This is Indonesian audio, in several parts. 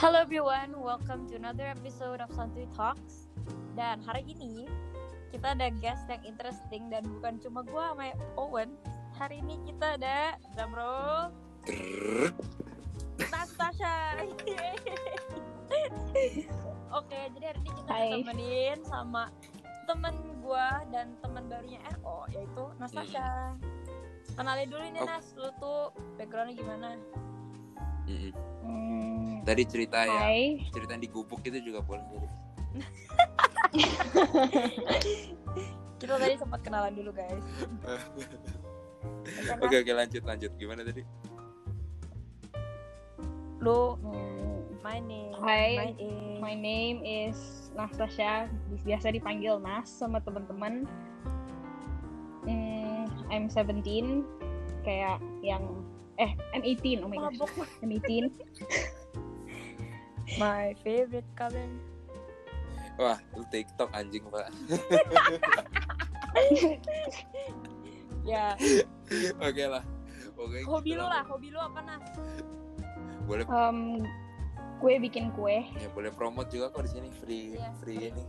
Hello everyone, welcome to another episode of Santuy Talks. Dan hari ini kita ada guest yang interesting dan bukan cuma gua sama Owen. Hari ini kita ada drum roll. Natasha. Oke, jadi hari ini kita Hai. ditemenin sama temen gua dan teman barunya RO yaitu Natasha. Kenalin dulu nih Oh. Nas, lu tuh backgroundnya gimana? Mm-mm. Hmm, Tadi cerita ya, Hai, cerita yang di gubuk itu juga boleh. Kita tadi sempat kenalan dulu guys. Oke, Oke oke lanjut lanjut. Gimana tadi? lu Hmm, my name, Hai. my name. my name is Nastasha, biasa dipanggil Nas sama teman-teman. Hmm, I'm 17, kayak yang eh I'm 18, oh my gosh, Mabok. I'm 18. My favorite color. Wah, lu TikTok anjing pak. Ya, oke lah. Oke. hobi gitu lu lah, hobi lu apa Nas? Boleh Um, kue bikin kue, ya boleh promote juga kok di sini free Iya. free ini.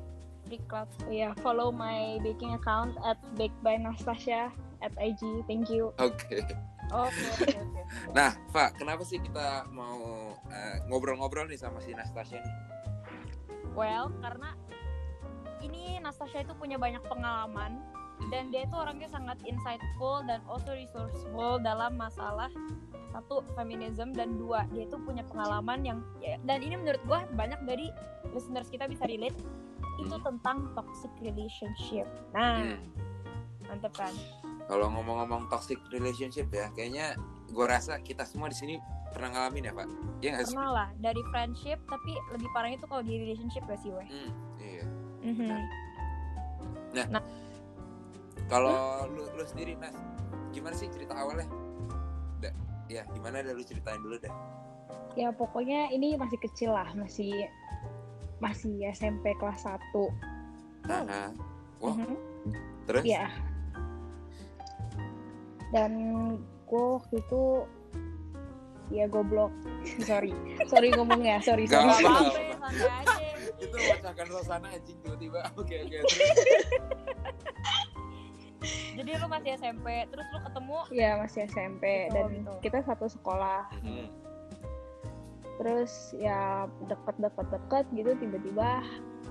Big club. ya follow my baking account at bake by Nastasha at IG. Thank you. Oke. Oke, oke, oke. Nah, Pak, kenapa sih kita mau eh, ngobrol-ngobrol nih sama si Nastasia nih? Well, karena ini Natasha itu punya banyak pengalaman dan dia itu orangnya sangat insightful dan also resourceful dalam masalah satu feminism dan dua dia itu punya pengalaman yang ya, dan ini menurut gua banyak dari listeners kita bisa relate itu Hmm. tentang toxic relationship. Nah, Hmm. mantep kan? Kalau ngomong-ngomong toxic relationship ya, kayaknya gue rasa kita semua di sini pernah ngalamin ya, Pak. Iya nggak sih? Pernah lah dari friendship tapi lebih parahnya tuh kalau di relationship gak sih weh? Hmm, iya. Mhm. Kalau lu, lu sendiri Nas, gimana sih cerita awalnya? Da, ya gimana dah lu ceritain dulu dah. Ya pokoknya ini masih kecil lah, masih masih SMP kelas 1. Nah, Wah. Mhm. terus? Iya. Dan gue waktu itu ya goblok. sorry, sorry ngomongnya, sorry, Gak sorry. Itu memecahkan suasana anjing tiba-tiba. Oke oke. Jadi lu masih SMP, terus lu ketemu Iya masih SMP Gitu, dan gitu. kita satu sekolah. Mhm. Terus ya deket-deket-deket gitu tiba-tiba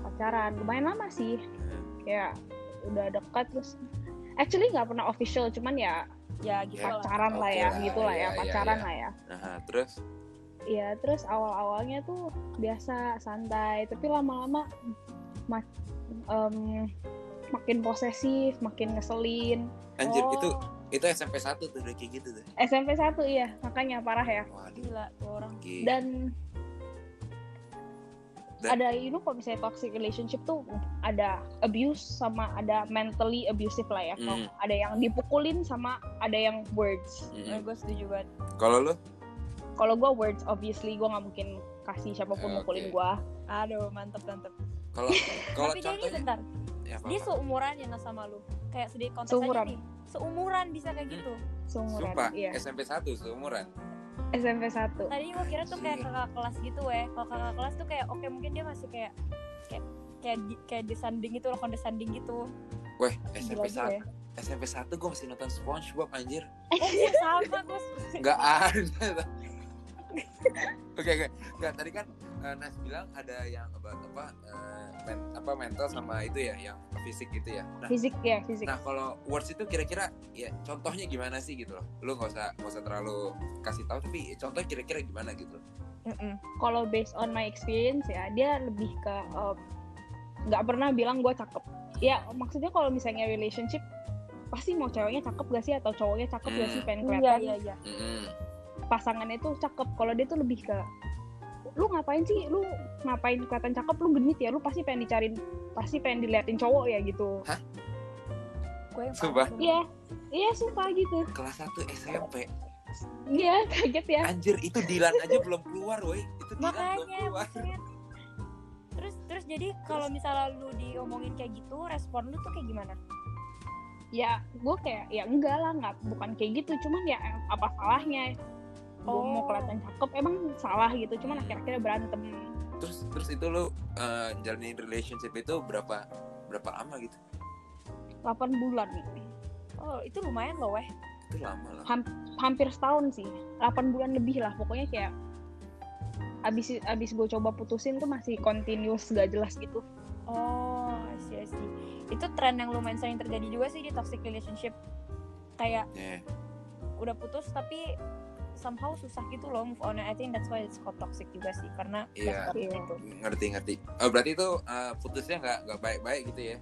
pacaran. Lumayan lama sih, kayak udah dekat terus. Actually nggak pernah official, cuman ya ya gitu lah. pacaran lah Oke ya, lah, gitu lah ya, iya, pacaran iya. lah ya. Nah, terus? Iya, terus awal-awalnya tuh biasa santai, tapi lama-lama mak- em, makin posesif, makin ngeselin. Anjir Oh, itu itu SMP 1 tuh udah kayak gitu tuh. SMP 1 iya, makanya parah ya. Waduh. gila tuh orang. Gila. Dan Dan- ada you know kalau misalnya toxic relationship tuh ada abuse sama ada mentally abusive lah ya. Kalau Hmm. Ada yang dipukulin sama ada yang words. Mhm. Nah, gue setuju banget. Kalau lu? Kalau gue words obviously gue nggak mungkin kasih siapa pun Oke. mukulin gue. Aduh, mantep mantep. Kalau kalau Tapi dia ini contohnya bentar, ya, apa, dia seumuran ya Nas sama lu. Kayak sedikit kontes Seumuran. aja nih. Seumuran bisa kayak Hmm. gitu. Seumuran. Sumpah, Iya. SMP 1 seumuran. SMP 1. Tadi gue kira tuh kayak kakak kelas gitu weh. Kalau kakak kelas tuh kayak oke mungkin dia masih kayak kayak kayak di- kayak descending gitu loh, condescending gitu. Weh, SMP Gila juga 1 ya. SMP 1 gue masih nonton SpongeBob anjir. Oh, iya, sama gue. Nggak ada. Oke oke. Nggak tadi kan eh, Nas bilang ada yang about apa eh, men- apa mental sama itu ya yang fisik gitu ya. Nah, Fisik ya, fisik. nah kalau words itu kira-kira ya contohnya gimana sih gitu loh. Lu nggak usah nggak usah terlalu kasih tahu tapi contohnya kira-kira gimana gitu loh. Mm-mm. kalau based on my experience ya dia lebih ke um, nggak pernah bilang gue cakep ya maksudnya kalau misalnya relationship pasti mau ceweknya cakep gak sih atau cowoknya cakep gak sih Hmm. pengen Iya kelihatan iya iya. Mm-mm. Pasangannya tuh cakep kalau dia tuh lebih ke lu ngapain sih lu ngapain kelihatan cakep lu genit ya lu pasti pengen dicariin pasti pengen diliatin cowok ya gitu Gue yang Sumpah. iya iya sumpah gitu Kelas 1 SMP. iya kaget ya Anjir itu Dilan aja belum keluar woi. Itu Dilan belum Makanya keluar. buset. Terus terus jadi kalau misalnya lu diomongin kayak gitu, respon lu tuh kayak gimana? ya gue kayak ya enggak lah nggak bukan kayak gitu cuman ya apa salahnya gue mau Oh. kelihatan cakep emang salah gitu cuman akhir-akhirnya berantem terus terus itu lu uh, jalanin relationship itu berapa berapa lama gitu 8 bulan nih Oh, itu lumayan loh, weh. itu lama lah hampir setahun sih 8 bulan lebih lah pokoknya kayak abis abis gue coba putusin tuh masih continuous gak jelas gitu Oh, I see. Itu tren yang lumayan sering terjadi juga sih di toxic relationship. Kayak yeah. udah putus tapi somehow susah gitu loh move on. I think that's why it's called toxic juga sih karena Iya. seperti Iya. itu. ngerti ngerti oh berarti itu uh, putusnya nggak nggak baik baik gitu ya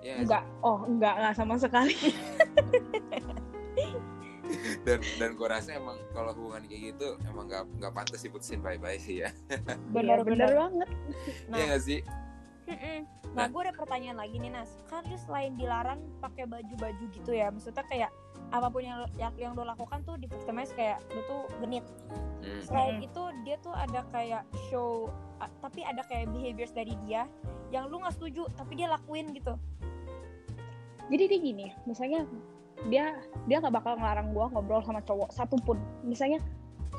Iya nggak sih? enggak oh enggak enggak sama sekali dan dan gue rasa emang kalau hubungan kayak gitu emang nggak nggak pantas diputusin bye sih ya bener bener banget Nah, Iya nggak sih mm-mm. nah gue ada pertanyaan lagi nih Nas. Kan lu selain dilarang pakai baju-baju gitu ya, maksudnya kayak apa pun yang lo- yang, yang lo lakukan tuh di victimize kayak lu tuh genit. Hmm. Selain Mm-mm. itu dia tuh ada kayak show a- tapi ada kayak behaviors dari dia yang lu nggak setuju tapi dia lakuin gitu. jadi dia gini misalnya dia dia nggak bakal ngelarang gue ngobrol sama cowok satupun misalnya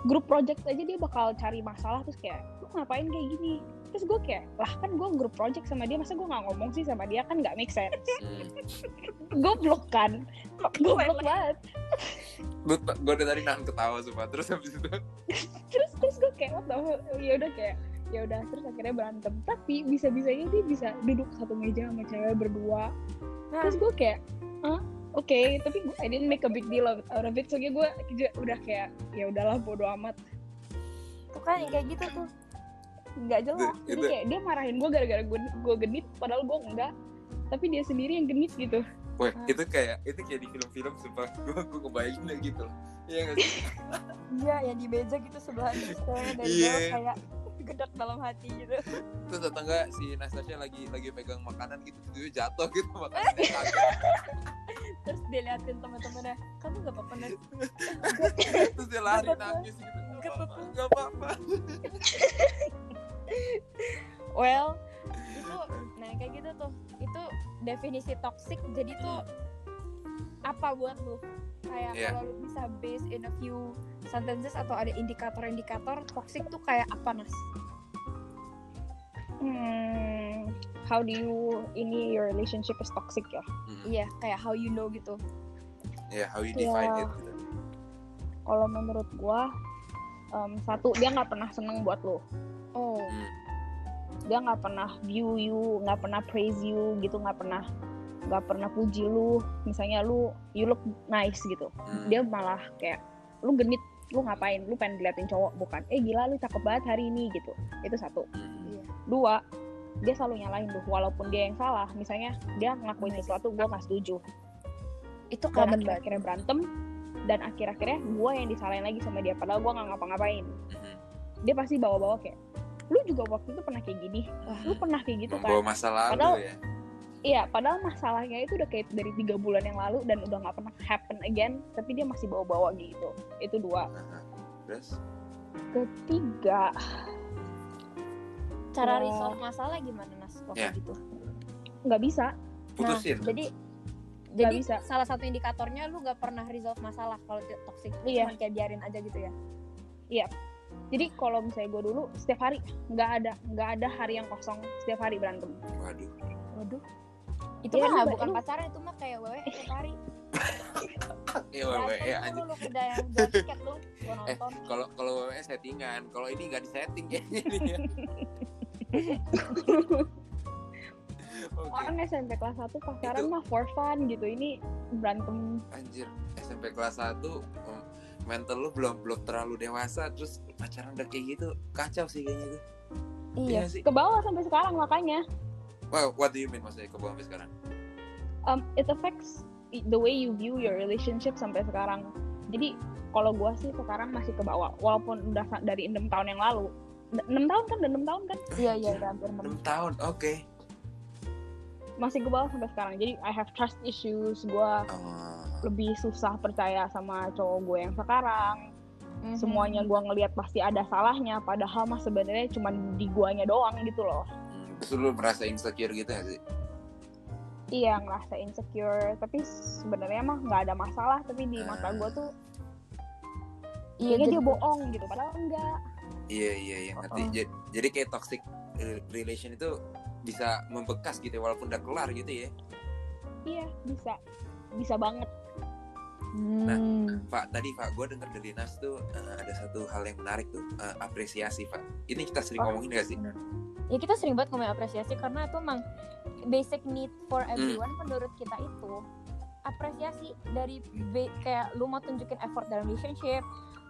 grup project aja dia bakal cari masalah terus kayak lu ngapain kayak gini terus gue kayak lah kan gue grup project sama dia masa gue nggak ngomong sih sama dia? Kan nggak make sense. Hmm. goblok kan? Goblok banget. Gue gue dari tadi nahan ketawa sumpah. Terus habis itu? Terus terus gue kayak what the hell? ya udah kayak ya udah terus akhirnya berantem. Tapi bisa bisanya dia bisa duduk satu meja sama cewek berdua. Nah, terus gue kayak ah oke. Tapi gue I didn't make a big deal out of it. Soalnya gue juga udah kayak ya udahlah bodo amat. Tuh kan yang kayak gitu tuh nggak jelas. Itu- jadi itu- kayak dia marahin gue gara-gara gue gue genit padahal gue enggak tapi dia sendiri yang genit gitu Wah, Ah. itu kayak itu kayak di film-film sumpah gue gue kebayangin gitu iya nggak sih Iya, yang di meja gitu ceweknya dari Iya. bawah kayak gedak dalam hati gitu. terus atau enggak si Nastasha lagi lagi pegang makanan gitu tiba jatuh gitu makanannya Terus dia liatin teman-temannya, kamu gak apa-apa Nas? terus dia lari Gak nangis gitu Gak nggak apa-apa nggak apa-apa Well, itu nah kayak gitu tuh. Itu definisi toxic. Jadi tuh apa buat lu? Kayak Iya. kalau lu bisa base in a few sentences atau ada indikator-indikator toxic tuh kayak apa Nas? hmm, how do you ini your relationship is toxic ya Hmm. Iya, kayak how you know gitu. ya how you define Ya. it gitu kalau menurut gue em, satu dia nggak pernah seneng buat lo Oh, dia nggak pernah view you nggak pernah praise you gitu nggak pernah nggak pernah puji lu. Misalnya lu you look nice gitu. Hmm. dia malah kayak lu genit lu ngapain? Lu pengen diliatin cowok bukan? Eh gila lu cakep banget hari ini gitu. Itu satu. Hmm. dua dia selalu nyalain lu walaupun dia yang salah. Misalnya dia ngelakuin sesuatu gue nggak setuju. Itu banget. akhir-akhirnya berantem dan akhir-akhirnya gue yang disalahin lagi sama dia padahal gue nggak ngapa-ngapain dia pasti bawa-bawa kayak lu juga waktu itu pernah kayak gini wah lu pernah kayak gitu kan membawa masa lalu Padahal- ya Iya, padahal masalahnya itu udah kayak dari tiga bulan yang lalu dan udah nggak pernah happen again, tapi dia masih bawa-bawa gitu. Itu dua. Terus Ketiga, Cara Ya. resolve masalah gimana Nas waktu Ya. gitu? nggak bisa, putusin Nah, jadi jadi bisa. salah satu indikatornya lu gak pernah resolve masalah kalau toxic. Iya. cuma kayak biarin aja gitu ya. Jadi kalau misalnya gue dulu setiap hari. Nggak ada nggak ada hari yang kosong. Setiap hari berantem. waduh. Waduh. Itu Iya, mah lu- bukan lu- pacaran itu mah kayak wewe tiap hari. Iya wewe ya tuh anjir lu udah yang jual tiket lu gua Eh, nonton. kalau kalau wewe settingan. Kalau ini nggak disetting ya. Oke, Orang SMP kelas 1 pacaran Itu- mah for fun gitu. Ini berantem anjir SMP kelas 1 em, mental lu belum belum terlalu dewasa terus pacaran udah kayak gitu kacau sih kayaknya itu iya sih ke bawah sampai sekarang makanya. wow what do you mean maksudnya ke bawah sampai sekarang Um, it affects the way you view your relationship sampai sekarang. Jadi kalau gue sih sekarang masih ke bawah, walaupun udah dari enam tahun yang lalu. enam tahun kan, udah enam tahun kan, iya iya udah hampir enam 6 tahun oke masih ke bawah sampai sekarang. Jadi I have trust issues, gue Oh, lebih susah percaya sama cowok gue yang sekarang. Mhm. Semuanya gue ngelihat pasti ada salahnya, padahal mah sebenarnya cuma di guanya doang gitu loh. hmm, terus lu merasa insecure gitu gak sih Iya ngerasa insecure, tapi sebenarnya mah nggak ada masalah. Tapi di mata Ah. gue tuh Iya, dia bohong gitu padahal enggak Iya iya iya ngerti. Oh. Ja- Jadi kayak toxic eh, relation itu bisa membekas gitu ya, walaupun udah kelar gitu ya. iya bisa bisa banget Hmm. Pak tadi Pak gue denger dari Nas tuh eh, ada satu hal yang menarik tuh eh, apresiasi Pak. Ini kita sering Oh, ngomongin gak sih? ya kita sering banget ngomongin apresiasi karena itu emang basic need for everyone menurut kita itu apresiasi dari kayak lu mau tunjukin effort dalam relationship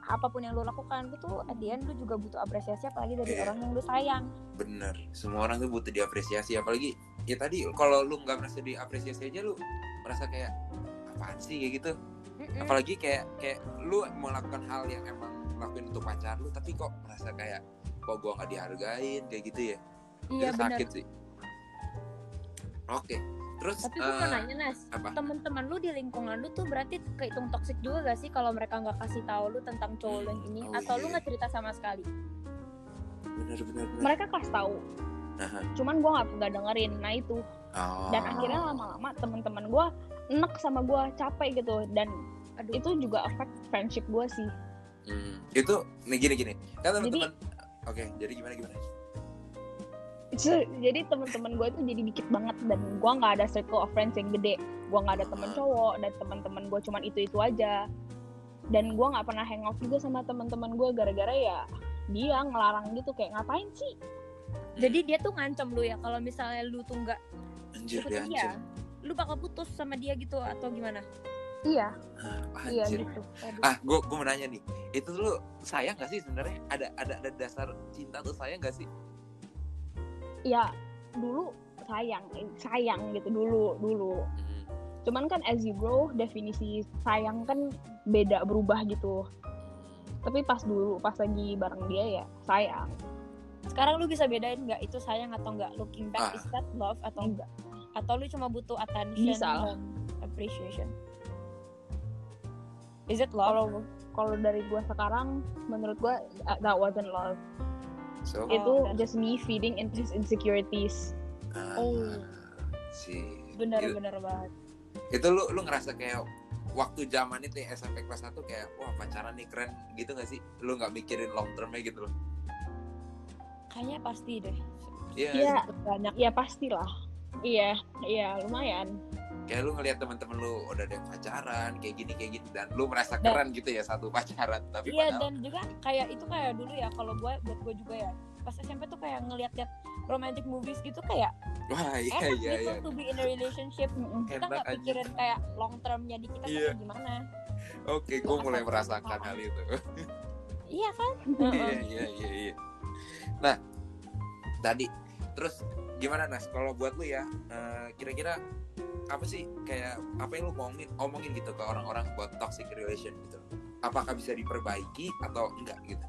apa pun yang lu lakukan itu at the end lu juga butuh apresiasi apalagi dari Iya. orang yang lu sayang Bener. Semua orang tuh butuh diapresiasi. Apalagi ya tadi kalau lu nggak merasa diapresiasi aja lu merasa kayak apaan sih kayak gitu. Mm-mm. Apalagi kayak kayak lu melakukan hal yang emang lakuin untuk pacar lu tapi kok merasa kayak kok gua nggak dihargain kayak gitu ya. iya benar sakit sih. Oke. Terus tapi gue mau eh, nanya Nas apa? teman-teman lu di lingkungan lu tuh berarti kehitung toxic juga gak sih kalau mereka nggak kasih tahu lu tentang cowok lu yang ini? Oh, atau lu iya. nggak cerita sama sekali? Bener bener bener. mereka kasih tahu. Aha. cuman gue nggak nggak dengerin. Nah itu. Oh. dan akhirnya lama-lama teman-teman gue enek sama gue capek gitu. Dan aduh. itu juga affect friendship gue sih. Hmm, itu nih gini gini. Kan Jadi- teman-teman oke jadi gimana gimana jadi teman-teman gue tuh jadi dikit banget dan gue nggak ada circle of friends yang gede. Gue nggak ada temen cowok dan teman-teman gue cuman itu itu aja. Dan gue nggak pernah hangout juga sama teman-teman gue gara-gara ya dia ngelarang gitu kayak ngapain sih? Jadi dia tuh ngancem lu ya kalau misalnya lu tuh nggak anjir ikut ya dia lu bakal putus sama dia gitu atau gimana? Iya. Ah, iya gitu. Aduh. ah gue gue mau nanya nih itu tuh lu sayang gak sih sebenarnya? Ada ada ada dasar cinta tuh sayang gak sih ya dulu sayang sayang gitu dulu dulu. Hmm, cuman kan as you grow definisi sayang kan beda berubah gitu. Tapi pas dulu pas lagi bareng dia ya sayang. Sekarang lu bisa bedain nggak itu sayang atau nggak? Looking back Ah. is that love atau enggak atau lu cuma butuh attention Bisa. dan appreciation? Is it love? Kalau kalau dari gua sekarang menurut gua that wasn't love so Oh, itu dan- just me feeding into his insecurities. Ah, Oh. sih bener-bener banget. Itu lu lu ngerasa kayak waktu zaman itu ya, SMP kelas 1 kayak wah pacaran nih keren gitu gak sih? Lu nggak mikirin long termnya gitu loh. Kayaknya pasti deh. Iya Iya. banyak. Ya pastilah. Iya iya lumayan kayak lu ngelihat teman-teman lu udah ada yang pacaran kayak gini kayak gini dan lu merasa Dan- keren gitu ya satu pacaran tapi iya padahal dan juga kayak itu kayak dulu ya kalau gue buat gue juga ya pas SMP tuh kayak ngeliat-liat romantic movies gitu kayak wah iya enak iya gitu iya. to be in a relationship. Kita nggak aja pikirin kayak long termnya di kita kayak gimana. Oke gue mulai merasakan hal itu. Iya kan? Iya iya iya iya. Nah tadi terus gimana Nas? Kalau buat lu ya eh, kira-kira apa sih kayak apa yang lu ngomongin omongin gitu ke orang-orang buat toxic relation gitu? Apakah bisa diperbaiki atau enggak gitu?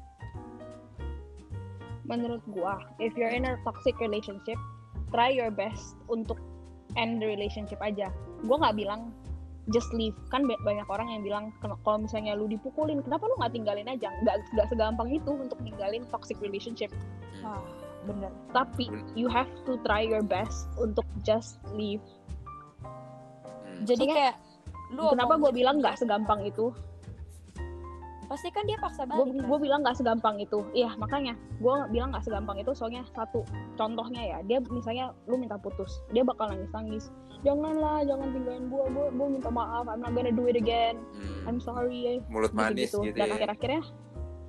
Menurut gua if you're in a toxic relationship try your best untuk end the relationship aja. Gua nggak bilang just leave. Kan ba- banyak orang yang bilang "Ken- kalau misalnya lu dipukulin kenapa lu nggak tinggalin aja? Nggak nggak segampang itu untuk ninggalin toxic relationship. Wah, bener. Tapi you have to try your best untuk just leave. Hmm. jadi Soalnya, kayak lu kenapa gue bilang nggak segampang itu? Pasti kan dia paksa gue balik kan? gue bilang nggak segampang itu. Iya makanya. Gue bilang nggak segampang itu soalnya satu contohnya ya dia misalnya lu minta putus dia bakal nangis nangis janganlah jangan tinggalin gue gue gue minta maaf I'm not gonna do it again. Hmm. I'm sorry mulut manis gitu, gitu, dan ya. akhir akhirnya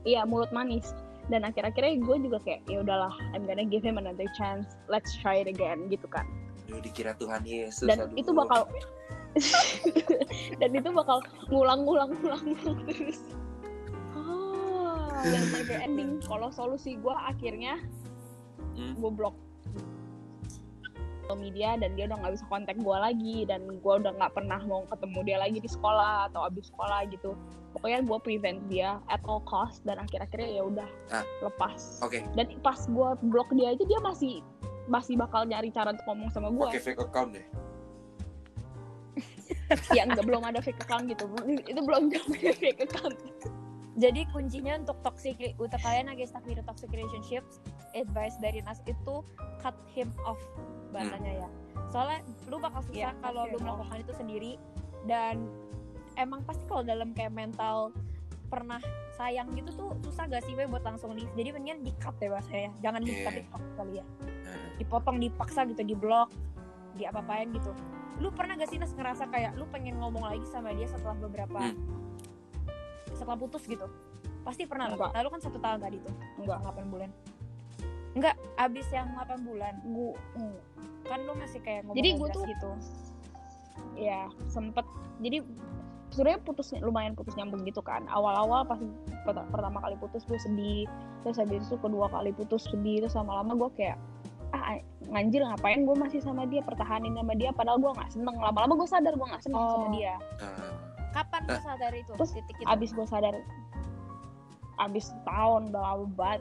iya mulut manis dan akhir akhirnya gue juga kayak ya udahlah I'm gonna give him another chance. Let's try it again gitu kan. Aduh, dikira Tuhan Yesus dan aduh. itu bakal dan itu bakal ngulang-ngulang ngulang-ngulang terus. Ah, yang never ending. Kalau solusi gue akhirnya Hmm. gue blok media dan dia udah nggak bisa kontak gue lagi dan gue udah nggak pernah mau ketemu dia lagi di sekolah atau abis sekolah gitu pokoknya gue prevent dia at all cost dan akhir-akhirnya ya udah Ah. lepas. Oke. Dan pas gue blok dia aja dia masih masih bakal nyari cara untuk ngomong sama gue pakai fake account deh. Ya nggak belum ada fake account gitu. Itu belum ada fake account. Jadi kuncinya untuk toxic untuk kalian lagi stuck di toxic relationships advice dari Nas itu cut him off bahasanya ya. Soalnya lu bakal susah Iya, kalau lu off. melakukan itu sendiri. Dan emang pasti kalau dalam kayak mental pernah sayang gitu tuh susah gak sih Weh, buat langsung leave? Jadi mendingan di cut ya. Bahasanya jangan di cut Iya. di cut kali ya. Dipotong dipaksa gitu di blok di apa apain gitu. Lu pernah gak sih Nas ngerasa kayak lu pengen ngomong lagi sama dia setelah beberapa Hmm. setelah putus gitu? Pasti pernah lah Enggak. nah, lu kan satu tahun tadi tuh. Enggak. 8 bulan. Enggak abis yang 8 bulan. Gu, kan lu masih kayak ngomong Jadi gua tuh- gitu. Ya sempet. Jadi sebenarnya putus lumayan putus nyambung gitu kan. Awal-awal pas pert- pertama kali putus gue sedih terus habis itu kedua kali putus sedih terus lama-lama gue kayak ah nganjir ngapain gue masih sama dia pertahanin sama dia? Padahal gue nggak seneng. Lama-lama gue sadar gue nggak seneng sama Oh. dia. Nah, kapan lu Nah. sadar itu? Terus titik itu? abis gue sadar abis tahun udah lama banget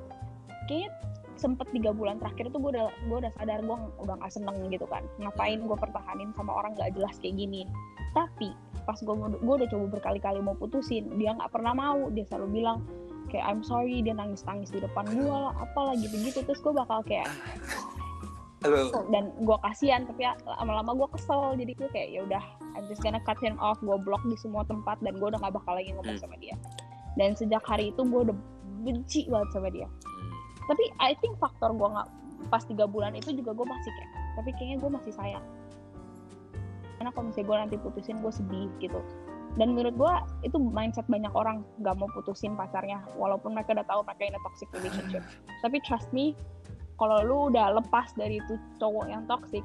kayaknya sempet tiga bulan terakhir tuh gue udah gue udah sadar gue udah nggak seneng gitu kan. Ngapain gue pertahanin sama orang nggak jelas kayak gini? Tapi pas gue gue udah coba berkali-kali mau putusin dia nggak pernah mau. Dia selalu bilang kayak I'm sorry dia nangis nangis di depan gue lah apalah gitu gitu terus gue bakal kayak dan gue kasihan tapi ya, lama-lama gue kesel. Jadi gue kayak ya udah I'm just gonna cut him off. Gue blok di semua tempat dan gue udah gak bakal lagi ngomong Hmm. sama dia. Dan sejak hari itu gue udah benci banget sama dia. Hmm, tapi I think faktor gue nggak pas tiga bulan itu juga gue masih kayak tapi kayaknya gue masih sayang karena kalau misalnya gue nanti putusin gue sedih gitu. Dan menurut gue itu mindset banyak orang gak mau putusin pacarnya walaupun mereka udah tahu mereka in a toxic relationship. Tapi trust me kalau lu udah lepas dari itu cowok yang toxic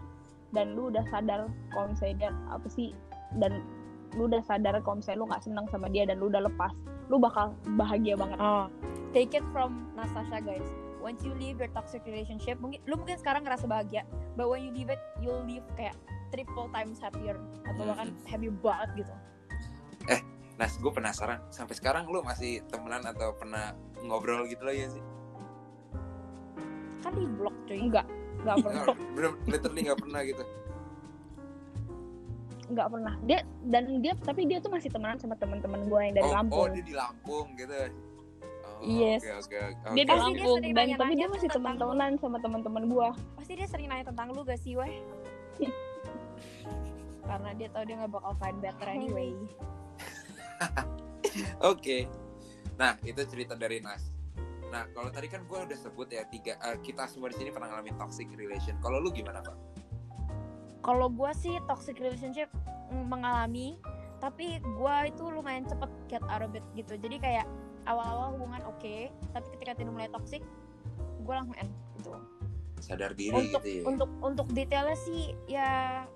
dan lu udah sadar kalau misalnya dia apa sih dan lu udah sadar kalau misalnya lu nggak seneng sama dia dan lu udah lepas lu bakal bahagia banget. Oh, take it from Natasha guys. Once you leave your toxic relationship, mungkin lu mungkin sekarang ngerasa bahagia, but when you leave it, you'll leave kayak triple times happier atau bahkan Mhm. happy banget gitu. nah gue penasaran sampai sekarang lu masih temenan atau pernah ngobrol gitu lagi sih Kan di blok cuy. enggak enggak pernah bener literally nggak pernah gitu nggak pernah dia dan dia tapi dia tuh masih temenan sama teman-teman gue yang dari oh, oh Lampung dia di Lampung gitu oh, Yes. oke oke oke dia di Pasti dia Lampung sering dan tapi dia masih teman-temenan sama teman-teman gue Pasti dia sering nanya tentang lu gak sih, weh? Karena dia tahu dia gak bakal find better anyway. Oke. Nah, itu cerita dari Nas. Nah, kalau tadi kan gue udah sebut ya tiga eh, kita semua di sini pernah ngalamin toxic relation. Kalau lu gimana, Pak? Kalau gue sih toxic relationship mm, mengalami, tapi gue itu lumayan cepet get out of it gitu. Jadi kayak awal-awal hubungan oke, tapi ketika tidak mulai toxic, gue langsung end gitu. Sadar diri untuk gitu ya. untuk untuk detailnya sih ya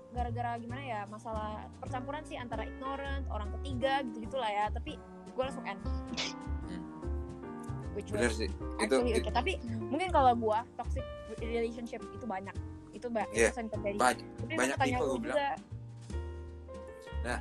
gara-gara gimana ya masalah percampuran sih antara ignorant orang ketiga gitu gitulah ya tapi gue langsung end Hmm. which Bener was sih. Itu, actually itu okay. tapi mungkin kalau gue toxic relationship itu banyak itu ba- Iya, itu banyak. tapi banyak tipe gue bilang. juga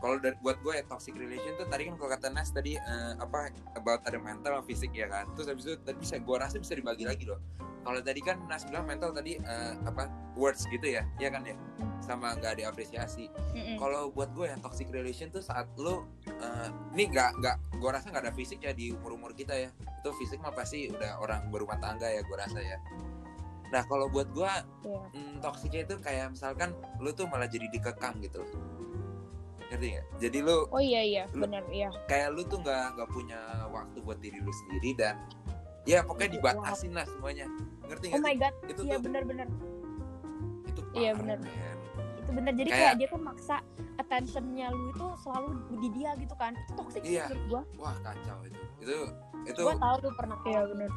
Kalau buat gue ya toxic relation tuh tadi kan kalau kata Nas tadi eh, apa about ada mental, fisik ya kan. Terus habis itu tadi bisa gue rasa bisa dibagi lagi loh. Kalau tadi kan Nas bilang mental tadi eh, apa words gitu ya, ya kan ya, sama nggak ada apresiasi. Kalau buat gue yang toxic relation tuh saat lo eh, ini nggak nggak gue rasa nggak ada fisik ya di umur umur kita ya itu fisik mah pasti udah orang berumah tangga ya gue rasa ya nah kalau buat gue Iya. mm, toksiknya itu kayak misalkan lo tuh malah jadi dikekang gitu loh ngerti nggak? Jadi lo oh iya iya. Lu- benar iya. kayak lu tuh nggak nggak punya waktu buat diri lu sendiri dan ya pokoknya dibatasin lah semuanya. Ngerti oh nggak my sih? god. Itu iya tuh bener-bener itu Iya, men. itu bener jadi Kayak- kayak, dia tuh maksa attentionnya lu itu selalu di dia gitu kan. Itu toxic Iya. menurut gue wah kacau itu. Itu itu gue tahu tuh pernah. Iya benar.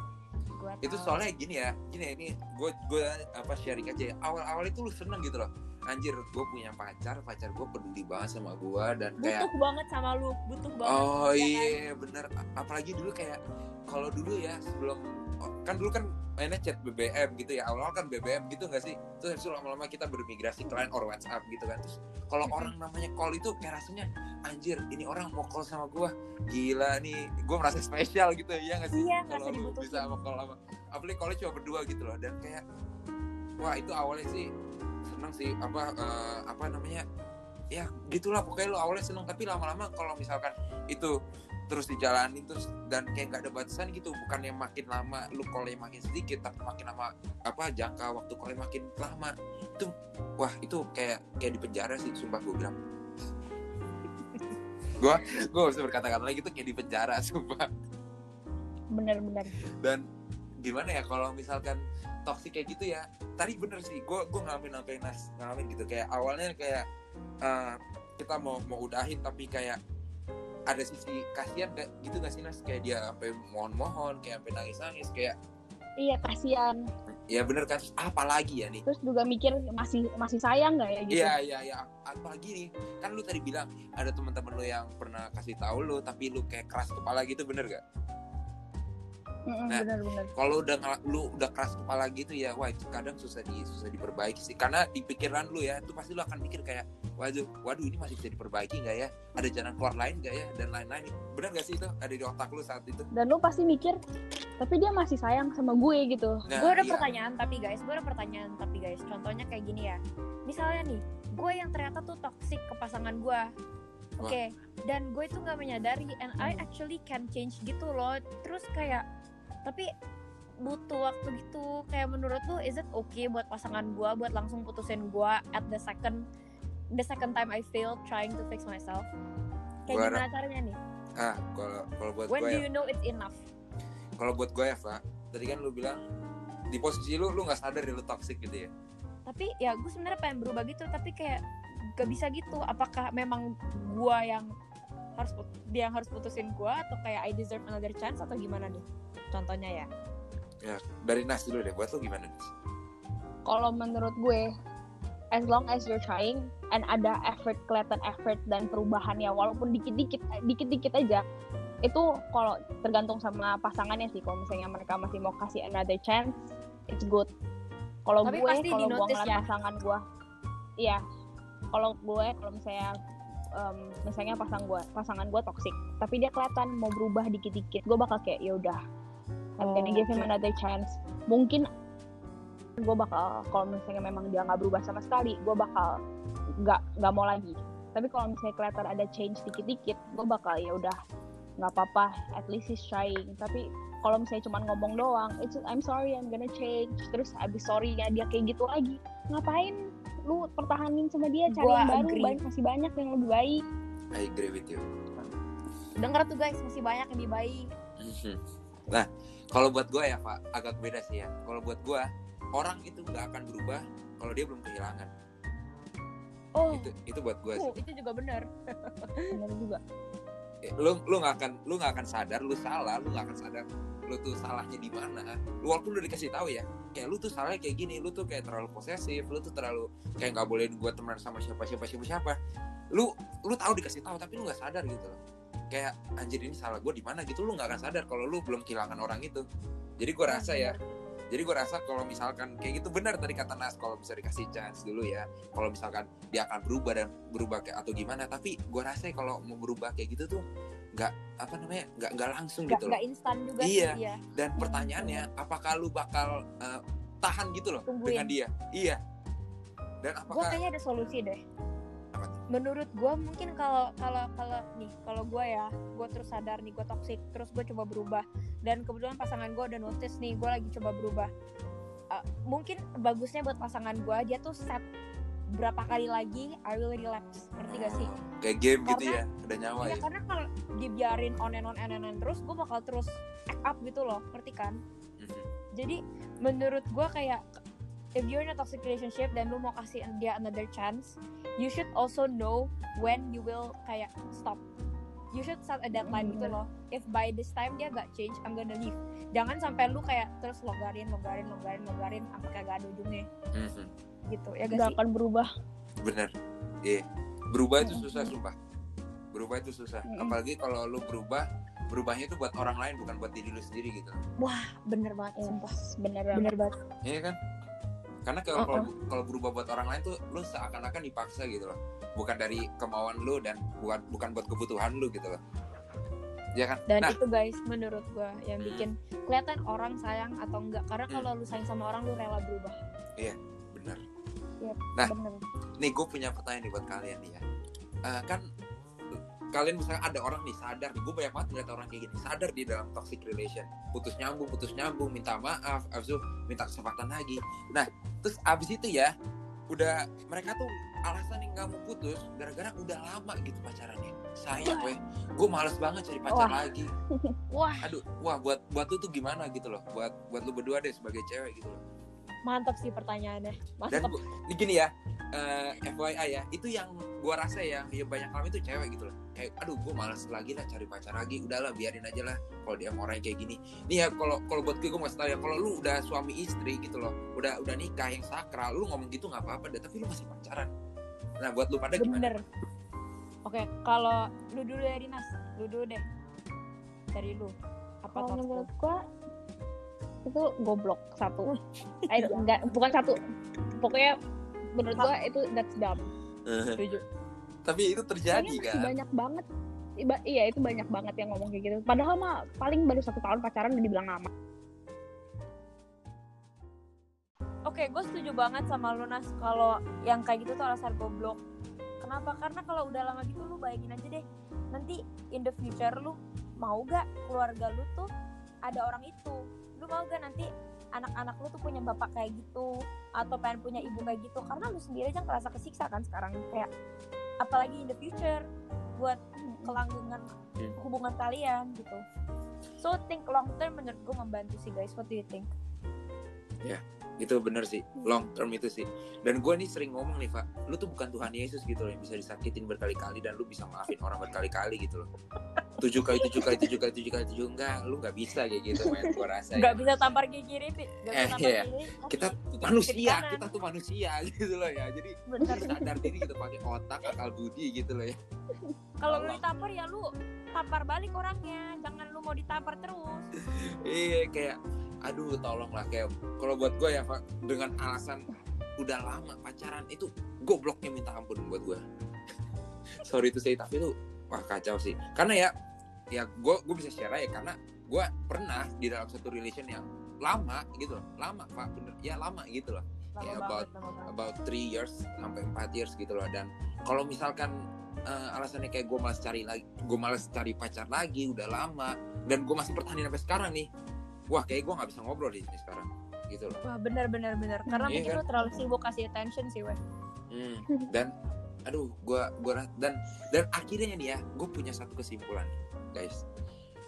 Gua itu soalnya gini ya. Gini ya, ini gue gue apa sharing aja ya. Awal awal itu lu seneng gitu loh anjir gue punya pacar pacar gue peduli banget sama gue dan kayak butuh banget sama lu butuh banget oh ya kan? iya bener. Apalagi dulu kayak kalau dulu ya sebelum oh, kan dulu kan mainnya chat BBM gitu ya awal kan BBM gitu nggak sih? Terus habis lama-lama kita bermigrasi ke line or WhatsApp gitu kan. Terus kalau orang namanya call itu kayak rasanya anjir ini orang mau call sama gue gila nih gue merasa spesial gitu ya nggak sih? Iya, kalau bisa sama call sama apalagi callnya cuma berdua gitu loh dan kayak wah itu awalnya sih seneng sih apa eh, apa namanya ya gitulah pokoknya lu awalnya seneng tapi lama-lama kalau misalkan itu terus dijalanin terus dan kayak nggak ada batasan gitu bukannya makin lama lu callnya makin sedikit tapi makin lama apa jangka waktu callnya makin lama itu wah itu kayak kayak di penjara sih sumpah gue bilang. Gue gue harus berkata-kata lagi tuh kayak di penjara sumpah. Bener-bener. Dan gimana ya kalau misalkan toxic kayak gitu ya. Tadi bener sih gue gue ngalamin yang nas ngalamin gitu. Kayak awalnya kayak eh, kita mau mau udahin tapi kayak ada sisi kasihan kayak gitu gak sih nas? Kayak dia sampai mohon-mohon kayak sampai nangis-nangis kayak iya kasihan. Ya bener kan? Terus apa lagi ya nih? Terus juga mikir masih masih sayang nggak ya gitu? Iya iya iya. Apalagi nih kan lu tadi bilang ada teman-teman lu yang pernah kasih tahu lu tapi lu kayak keras kepala gitu bener gak? Mm-mm, Nah. Kalau udah lu udah keras kepala gitu ya wah itu kadang susah di susah diperbaiki sih karena di pikiran lu ya itu pasti lu akan mikir kayak waduh waduh ini masih bisa diperbaiki nggak ya ada jalan keluar lain nggak ya dan lain-lain bener gak sih itu ada di otak lu saat itu? dan lu pasti mikir tapi dia masih sayang sama gue gitu Nah, gue ada iya. pertanyaan tapi guys, gue ada pertanyaan tapi guys. Contohnya kayak gini ya. Misalnya nih, gue yang ternyata tuh toxic ke pasangan gue. Oke, dan gue itu nggak menyadari and I actually can change gitu loh. Terus kayak tapi butuh waktu gitu. Kayak menurut lu is it okay buat pasangan gue buat langsung putusin gue at the second the second time I failed trying to fix myself? Kayak Gua gimana caranya nih? Ah kalau kalau buat When gue do ya you know it's enough? kalau buat gue ya Pak tadi kan lu bilang di posisi lu lu nggak sadar lu toxic gitu ya tapi ya gue sebenarnya pengen berubah gitu tapi kayak gak bisa gitu apakah memang gue yang harus dia yang harus putusin gue atau kayak I deserve another chance atau gimana nih? Contohnya ya. Ya dari Nas dulu deh. Buat lu gimana Nas? kalau menurut gue as long as you're trying and ada effort kelihatan effort dan perubahannya walaupun dikit-dikit dikit-dikit aja itu kalau tergantung sama pasangannya sih. Kalau misalnya mereka masih mau kasih another chance it's good. Kalau gue kalau gue ngeliat ya. pasangan gue iya. Kalau gue kalau misalnya em, misalnya pasang gue pasangan gue toxic tapi dia kelihatan mau berubah dikit-dikit gue bakal kayak ya udah I'm gonna Oh, give him another chance. Mungkin gue bakal kalau misalnya memang dia nggak berubah sama sekali gue bakal nggak nggak mau lagi. Tapi kalau misalnya kelihatan ada change dikit-dikit gue bakal ya udah nggak apa-apa at least he's trying. Tapi kalau misalnya cuma ngomong doang it's I'm sorry I'm gonna change. Terus abis sorry ya dia kayak gitu lagi ngapain lu pertahanin sama dia cari Gua yang baru agree. banyak masih banyak yang lebih baik I agree with you denger tuh guys masih banyak yang lebih baik Mhm. Nah, kalau buat gue ya Pak, agak beda sih ya. Kalau buat gue, orang itu nggak akan berubah kalau dia belum kehilangan. oh Itu itu buat gue sih. uh, itu juga benar bener juga Eh, Lu lu nggak akan lu nggak akan sadar lu salah, lu nggak akan sadar lu tuh salahnya di mana. Lu walaupun udah dikasih tahu ya, kayak lu tuh salahnya kayak gini, lu tuh kayak terlalu posesif, lu tuh terlalu kayak nggak bolehin gue temenan sama siapa siapa siapa siapa. Lu lu tahu dikasih tahu tapi lu nggak sadar gitu loh. Kayak anjir ini salah gue di mana gitu lu nggak akan sadar kalau lu belum kehilangan orang itu. Jadi gue rasa ya, jadi gue rasa kalau misalkan kayak gitu benar tadi kata Nas kalau bisa dikasih chance dulu ya kalau misalkan dia akan berubah dan berubah kayak atau gimana tapi gue rasa ya kalau mau berubah kayak gitu tuh nggak apa namanya nggak nggak langsung nggak gitu loh instan juga Iya. sih iya dan pertanyaannya apakah lu bakal eh, tahan gitu loh Tungguin. dengan dia iya dan gue apakah kayaknya ada solusi deh Apa tuh? menurut gue mungkin kalau kalau kalau nih kalau gue ya gue terus sadar nih gue toxic terus gue coba berubah dan kebetulan pasangan gue udah notice nih gue lagi coba berubah Uh, mungkin bagusnya buat pasangan gue dia tuh set berapa kali lagi I will relapse. Ngerti gak sih? Kayak game gitu Karena- ya ada nyawa ya ya. karena kalau dibiarin on and on and on, and on terus gue bakal terus act up gitu loh. Ngerti kan? Mhm. jadi menurut gue kayak if you're in a toxic relationship dan lu mau kasih dia another chance you should also know when you will kayak stop. You should set a deadline Mm, gitu bener. loh. If by this time dia gak change I'm gonna leave. Jangan sampai lu kayak terus logarin logarin logarin logarin sampai kayak gak ada ujungnya. Mhm. Gitu ya gak sih akan berubah bener iya berubah itu susah sumpah berubah itu susah Mhm. apalagi kalau lu berubah berubahnya itu buat orang lain bukan buat diri lu sendiri gitu bener banget sumpah yes, bener banget bener banget Iya kan? Karena kalau Uh-uh. kalau kalau berubah buat orang lain tuh lu seakan-akan dipaksa gitu loh. Bukan dari kemauan lu dan bukan bukan buat kebutuhan lu gitu loh. Ya kan? dan nah, itu guys menurut gua yang Hmm. bikin kelihatan orang sayang atau enggak karena Hmm. kalau lu sayang sama orang lu rela berubah bener. bener. Nih gue punya pertanyaan nih buat kalian nih ya. Eh, kan kalian misalnya ada orang nih sadar nih, gue banyak banget ngeliat orang kayak gini sadar di dalam toxic relation putus nyambung putus nyambung minta maaf abis itu minta kesempatan lagi. Nah terus abis itu ya udah mereka tuh alasan yang nggak mau putus gara-gara udah lama gitu pacarannya. Sayang weh. Gue males banget cari pacar Wah. lagi. Wah, aduh wah buat buat lu tuh gimana gitu loh? Buat buat lu berdua deh sebagai cewek gitu loh mantap sih pertanyaannya. dan Mantap. gua, ini gini ya eh, FYI ya itu yang gua rasa ya yang banyak kami itu cewek gitu loh kayak aduh gue males lagi lah cari pacar lagi udahlah biarin aja lah kalau dia mau orang kayak gini nih ya kalau kalau buat gue gue masih tahu ya kalau lu udah suami istri gitu loh udah udah nikah yang sakral lu ngomong gitu nggak apa-apa deh tapi lu masih pacaran nah buat lu pada gimana Bener. Oke, kalau lu dulu dari Nas, lu dulu deh. Dari lu. Apa Kalau menurut gua itu goblok satu. Eh, enggak, bukan satu. Pokoknya menurut gua itu that's dumb. Setuju. tapi itu terjadi Soalnya kan banyak banget. Iba- iya itu banyak banget yang ngomong kayak gitu. Padahal mah paling baru satu tahun pacaran udah dibilang lama. Oke, gue setuju banget sama lu Nas kalau yang kayak gitu tuh alasan goblok. Kenapa? Karena kalau udah lama gitu lu bayangin aja deh. Nanti in the future lu mau gak keluarga lu tuh ada orang itu? Lu mau gak nanti anak-anak lu tuh punya bapak kayak gitu atau pengen punya ibu kayak gitu? Karena lu sendiri aja ngerasa kesiksa kan sekarang kayak apalagi in the future buat kelanggengan Hmm. hubungan kalian gitu. So think long term menurut gue membantu sih guys. What do you think? Itu bener sih long term itu sih. Dan gue nih sering ngomong nih Pak lu tuh bukan Tuhan Yesus gitu loh yang bisa disakitin berkali-kali dan lu bisa maafin orang berkali-kali gitu loh. Tujuh kali tujuh kali tujuh kali tujuh kali tujuh enggak lu nggak bisa kayak gitu men gue rasa nggak ya. bisa tampar gigi Riti nggak bisa Eh, tampar iya. gigi kita gigi manusia kita tuh manusia gitu loh ya. Jadi Bener. sadar diri gitu pakai otak akal budi gitu loh ya. Kalau lu ditampar ya lu tampar balik orangnya. Jangan lu mau ditampar terus. Iya kayak aduh tolonglah kayak kalau buat gue ya Pak dengan alasan udah lama pacaran itu gobloknya minta ampun buat gue sorry itu saya tapi itu wah kacau sih. Karena ya ya gue gue bisa share ya karena gue pernah di dalam satu relation yang lama gitu loh. Lama pak bener. Ya lama gitu loh. Lama Ya, about- banget. about three years sampai 4 years gitu loh. Dan kalau misalkan eh, alasannya kayak gue malas cari lagi gue malas cari pacar lagi udah lama dan gue masih pertahanin sampai sekarang nih wah kayak gue nggak bisa ngobrol di sini sekarang. Gitu loh. Wah bener bener bener karena Iya mungkin kan? lu terlalu sibuk kasih attention sih weh Hmm, dan aduh gue gua dan dan akhirnya nih ya gue punya satu kesimpulan nih guys.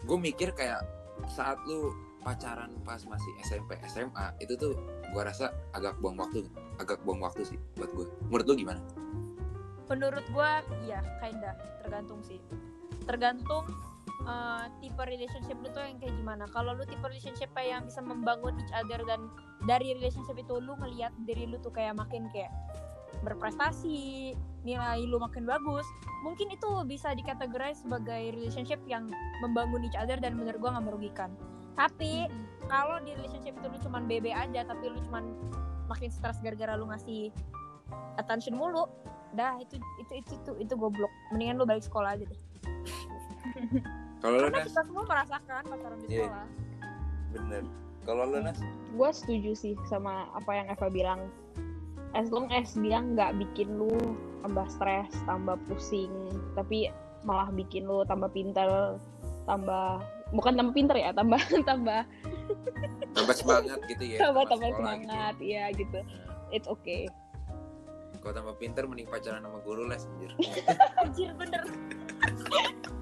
Gue mikir kayak saat lu pacaran pas masih SMP SMA itu tuh gue rasa agak buang waktu agak buang waktu sih buat gue menurut lu gimana? Menurut gua iya kinda. Tergantung sih. Tergantung eh, tipe relationship lu tuh yang kayak gimana? Kalau lu tipe relationship yang bisa membangun each other dan dari relationship itu lu ngelihat diri lu tuh kayak makin kayak berprestasi nilai lu makin bagus mungkin itu bisa dikategorize sebagai relationship yang membangun each other dan menurut gua nggak merugikan. Tapi kalau di relationship itu lu cuman BB aja tapi lu cuman makin stres gara-gara lu ngasih attention mulu dah itu itu itu itu, itu goblok. Mendingan lu balik sekolah aja deh kalau lu karena Nas kita semua merasakan pacaran di Iya. sekolah bener kalau lu Nas Gue setuju sih sama apa yang Eva bilang. As long as dia nggak bikin lu tambah stres, tambah pusing, tapi malah bikin lu tambah pintar, tambah bukan tambah pintar ya, tambah tambah tambah semangat gitu ya tambah tambah gitu ya. semangat, iya gitu. Nah, It's okay. kalau tambah pinter mending pacaran sama guru les anjir anjir bener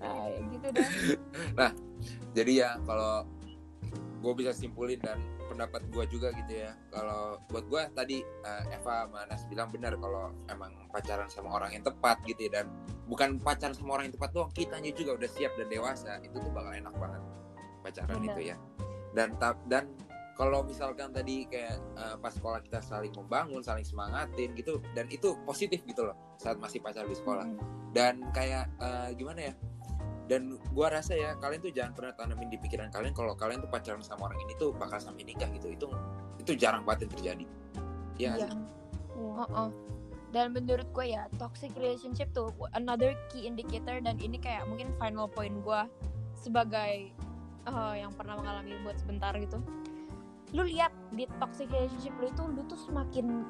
nah, ya gitu dah. Jadi ya kalau gue bisa simpulin dan pendapat gue juga gitu ya. Kalau buat gue tadi eh, Eva sama Nas bilang benar kalau emang pacaran sama orang yang tepat gitu ya. Dan bukan pacaran sama orang yang tepat doang kitanya juga udah siap dan dewasa. Itu tuh bakal enak banget pacaran itu ya. Dan dan kalau misalkan tadi kayak eh, pas sekolah kita saling membangun saling semangatin gitu dan itu positif gitu loh saat masih pacaran di sekolah. Dan kayak eh, gimana ya dan gua rasa ya kalian tuh jangan pernah tanamin di pikiran kalian kalau kalian tuh pacaran sama orang ini tuh bakal sampai nikah gitu. Itu itu jarang banget yang terjadi. Ya Iya. Oh, Dan menurut gue ya toxic relationship tuh another key indicator dan ini kayak mungkin final point gue sebagai eh, yang pernah mengalami buat sebentar gitu. Lu lihat di toxic relationship lu itu lu tuh semakin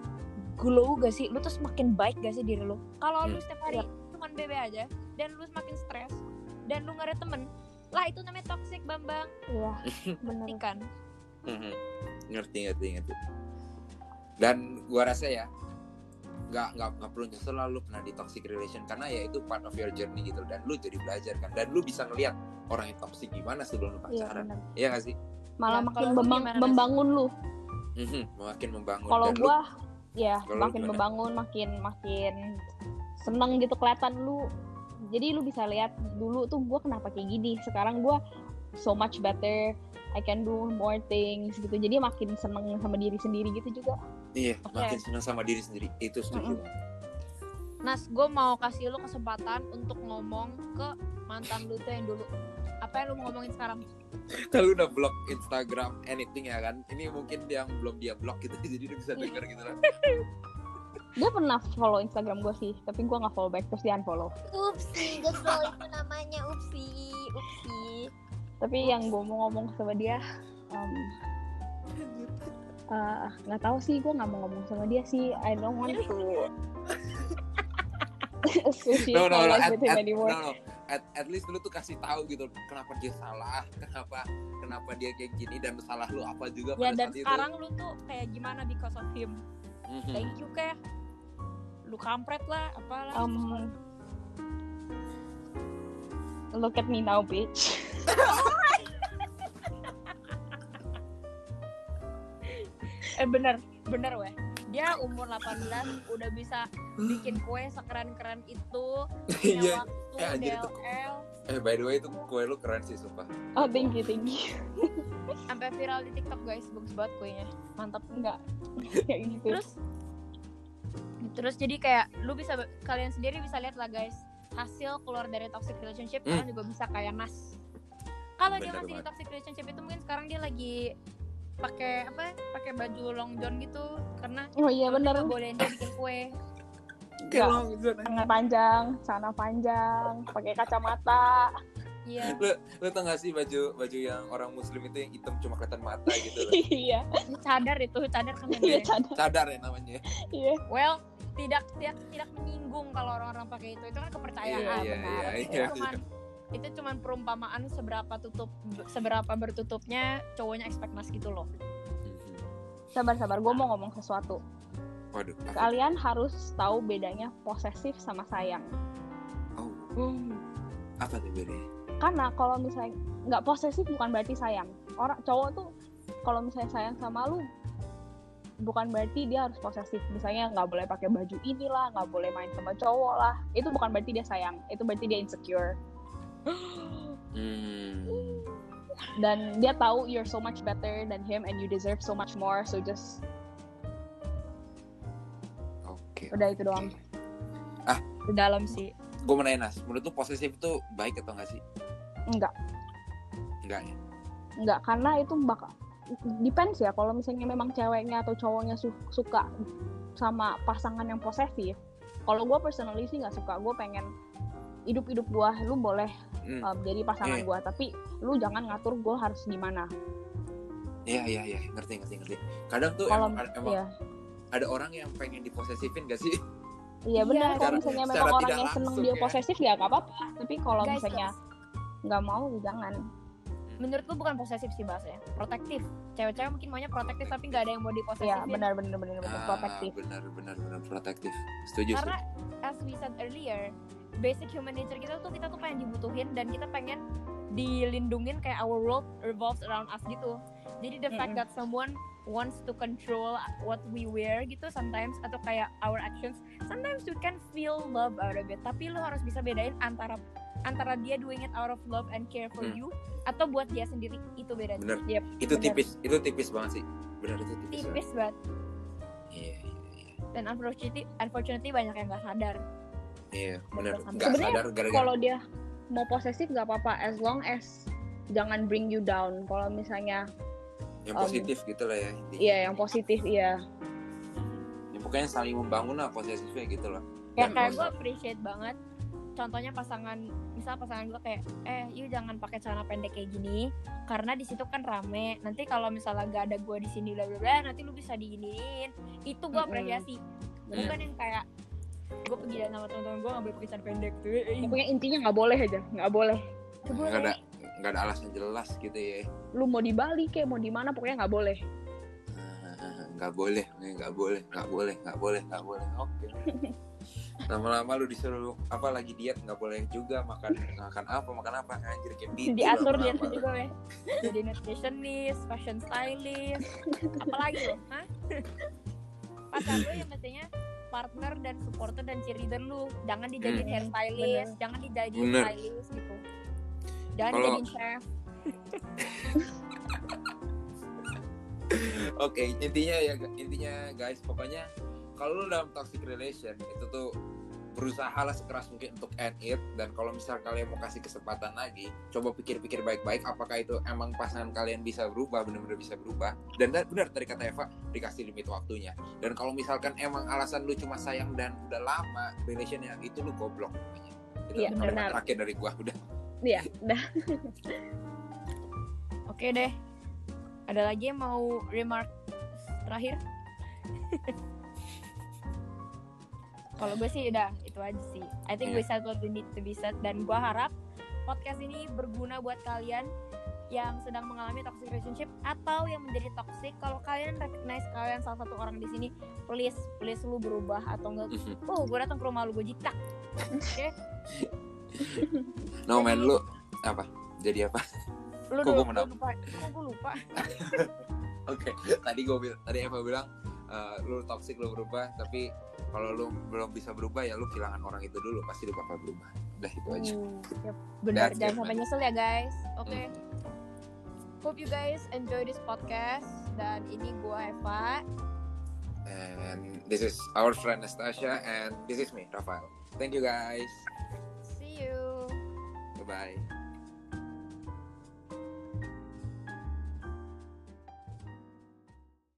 glow gak sih? Lu tuh semakin baik gak sih diri lu? Kalau lu Hmm. setiap hari cuman bebe aja dan lu semakin stres dan lu gak ada temen, lah itu namanya toxic Bambang. Iya, bener. Kan? Ngerti ngerti ngerti dan gua rasa ya nggak nggak nggak perlu nyesel lah lu pernah di toxic relation karena ya itu part of your journey gitu dan lu jadi belajar kan dan lu bisa ngelihat orang yang toxic gimana sebelum lu Iya pacaran iya gak sih Malah Ya, makin membang- gimana, membangun lu. Mhm, makin membangun Kalau lu gua ya Kalau lu makin gimana? membangun, makin makin seneng gitu kelihatan lu. Jadi lu bisa lihat dulu tuh gua kenapa kayak gini. Sekarang gua so much better. I can do more things gitu. Jadi makin seneng sama diri sendiri gitu juga. iya Oke. makin senang sama diri sendiri itu setuju Mm-mm. banget. Nas, gue mau kasih lu kesempatan untuk ngomong ke mantan lu tuh yang dulu. Apa yang lu mau ngomongin sekarang? kalau udah blok Instagram anything ya kan ini mungkin yang belum dia blok gitu jadi dia bisa denger gitu lah Dia pernah follow Instagram gue sih, tapi gua nggak follow back terus dia unfollow. Upsi, gesel itu namanya upsi, upsi. Tapi yang gue mau ngomong sama dia, um, nggak tahu sih, gue nggak mau ngomong sama dia sih. I don't want to associate no no my no life at, with him at, anymore. no, no. At, at least lu tuh kasih tahu gitu kenapa dia salah kenapa kenapa dia kayak gini dan salah lu apa juga Ya pada dan saat sekarang lu tuh kayak gimana because of him? Mhm. Thank you kayak lu kampret lah, apalah. Um, look at me now, bitch. eh bener, bener weh. Dia umur 18 udah bisa bikin kue sekeren-keren itu, punya Iya. waktu, Eh, anjir, itu- DLL, eh by the way itu kue lu keren sih sumpah Oh, thank you, thank you. sampai viral di TikTok guys, bagus banget kuenya. Mantap. Enggak, kayak gitu. terus terus jadi kayak lu bisa kalian sendiri bisa lihat lah guys hasil keluar dari toxic relationship Hmm. kalian juga bisa kayak Nas kalau dia masih di toxic relationship itu mungkin sekarang dia lagi pakai apa ya, pakai baju long john gitu karena Oh iya bolehin dia bikin kue Enggak. Tangan panjang, celana panjang, pakai kacamata. iya lu, lu tau gak sih baju baju yang orang muslim itu yang hitam cuma kelihatan mata gitu loh Iya, cadar itu cadar kan iya namanya. cadar. cadar ya namanya Iya. well tidak tidak tidak menyinggung kalau orang-orang pakai itu itu kan kepercayaan Iya, iya, benar iya, itu iya. cuman itu cuman perumpamaan seberapa tutup seberapa bertutupnya cowoknya expect mas gitu loh. Sabar, sabar. Gue mau ngomong sesuatu. waduh apa Kalian harus tahu bedanya posesif sama sayang. oh apa tuh bedanya Karena kalau misalnya nggak posesif bukan berarti sayang. Orang cowok tuh kalau misalnya sayang sama lu bukan berarti dia harus posesif. Misalnya nggak boleh pakai baju inilah, nggak boleh main sama cowok lah. Itu bukan berarti dia sayang. Itu berarti dia insecure. Hmm. Dan dia tahu you're so much better than him and you deserve so much more. So just oke udah itu doang. di dalam sih gue mau nanya Nas menurut lu posesif itu baik atau enggak sih Enggak, enggak ya enggak karena itu bakal depends ya kalau misalnya memang ceweknya atau cowoknya su- suka sama pasangan yang posesif. Kalau gue personally sih nggak suka. Gue pengen hidup-hidup gue, lu boleh Hmm. um, jadi pasangan Iya. gue, tapi lu jangan ngatur gue harus gimana. Iya iya iya ngerti ngerti ngerti. Kadang tuh Kalau emang, emang iya, ada orang yang pengen diposesifin gak sih? iya benar. Secara- Kalau misalnya secara memang tidak orangnya seneng dia ya. posesif ya nggak apa-apa. Tapi kalau guys misalnya nggak mau, jangan. menurut gue bukan posesif sih bahasanya protektif cewek-cewek mungkin maunya protektif tapi nggak ada yang mau Iya diposesifin benar benar benar benar Ah, protektif. benar benar benar protektif. Setuju karena setuju. as we said earlier basic human nature kita tuh kita tuh pengen dibutuhin dan kita pengen dilindungin kayak our world revolves around us gitu jadi the fact that someone wants to control what we wear gitu sometimes atau kayak our actions sometimes we can feel love out of it tapi lu harus bisa bedain antara antara dia doing it out of love and care for Hmm. you atau buat dia sendiri itu bedanya Bener. Yep, Itu benar. tipis, itu tipis banget sih. Benar itu tipis. banget. tipis banget Iya iya iya. dan unfortunately unfortunately banyak yang nggak sadar Iya, benar. Sebenarnya Enggak Sebenarnya sadar gara-gara kalau dia mau posesif nggak apa-apa as long as jangan bring you down. Kalau misalnya yang um, positif gitu lah ya. intinya. iya yang positif iya. Ya, pokoknya saling membangun lah posesifnya gitu loh. ya Dan kayak gue appreciate banget contohnya pasangan misal pasangan gue kayak eh yuk jangan pakai celana pendek kayak gini karena di situ kan rame nanti kalau misalnya gak ada gue di sini bla bla bla nanti lu bisa diginiin itu gue apresiasi bukan yang kayak gue pergi dan sama teman-teman gue nggak boleh pakai celana pendek tuh. Pokoknya intinya nggak boleh aja, nggak boleh. nggak ada nggak ada alasan jelas gitu ya. Lu mau di Bali kayak mau di mana pokoknya nggak boleh. Ah, nggak boleh nggak boleh nggak boleh nggak boleh nggak boleh. Oke. Lama-lama lu disuruh apa lagi diet nggak boleh juga makan makan apa makan apa anjir kayak gitu diatur dietnya juga weh. Jadi nutritionist fashion stylist apalagi lo hah? Pacar lu yang mestinya partner dan supporter dan cheerleader lu jangan dijadiin Hmm. hairstylist jangan dijadiin Bener. stylist gitu jangan Kalau- dijadiin chef Oke, intinya ya intinya guys, pokoknya kalau lu dalam toxic relation itu tuh berusaha lah sekeras mungkin untuk end it dan kalau misal kalian mau kasih kesempatan lagi, coba pikir-pikir baik-baik apakah itu emang pasangan kalian bisa berubah, benar-benar bisa berubah. Dan benar tadi kata Eva, dikasih limit waktunya. Dan kalau misalkan emang alasan lu cuma sayang dan udah lama relationnya itu lu goblok namanya. Itu Iya, kalimat benar. terakhir dari gua udah. Iya, udah. oke deh ada lagi yang mau remark terakhir kalau gue sih udah itu aja sih. I think we said what we need to be said dan gue harap podcast ini berguna buat kalian yang sedang mengalami toxic relationship atau yang menjadi toxic. Kalau kalian recognize kalian salah satu orang di sini please please lu berubah atau enggak. Oh gue datang ke rumah lu gue jitak oke? No man lu apa? Jadi apa? lu Kok menang? lupa. Kok gue lupa? Oke, tadi gue bilang, tadi Eva bilang eh, lu toxic lu berubah, tapi kalau lu belum bisa berubah ya lu kehilangan orang itu dulu, pasti lu bakal berubah. Udah itu aja. Uh, yep, benar jangan sampai nyesel ya guys oke Hmm. hope you guys enjoy this podcast dan ini gua Eva And this is our friend Nastasia, and this is me, Rafael. Thank you guys. see you Bye bye.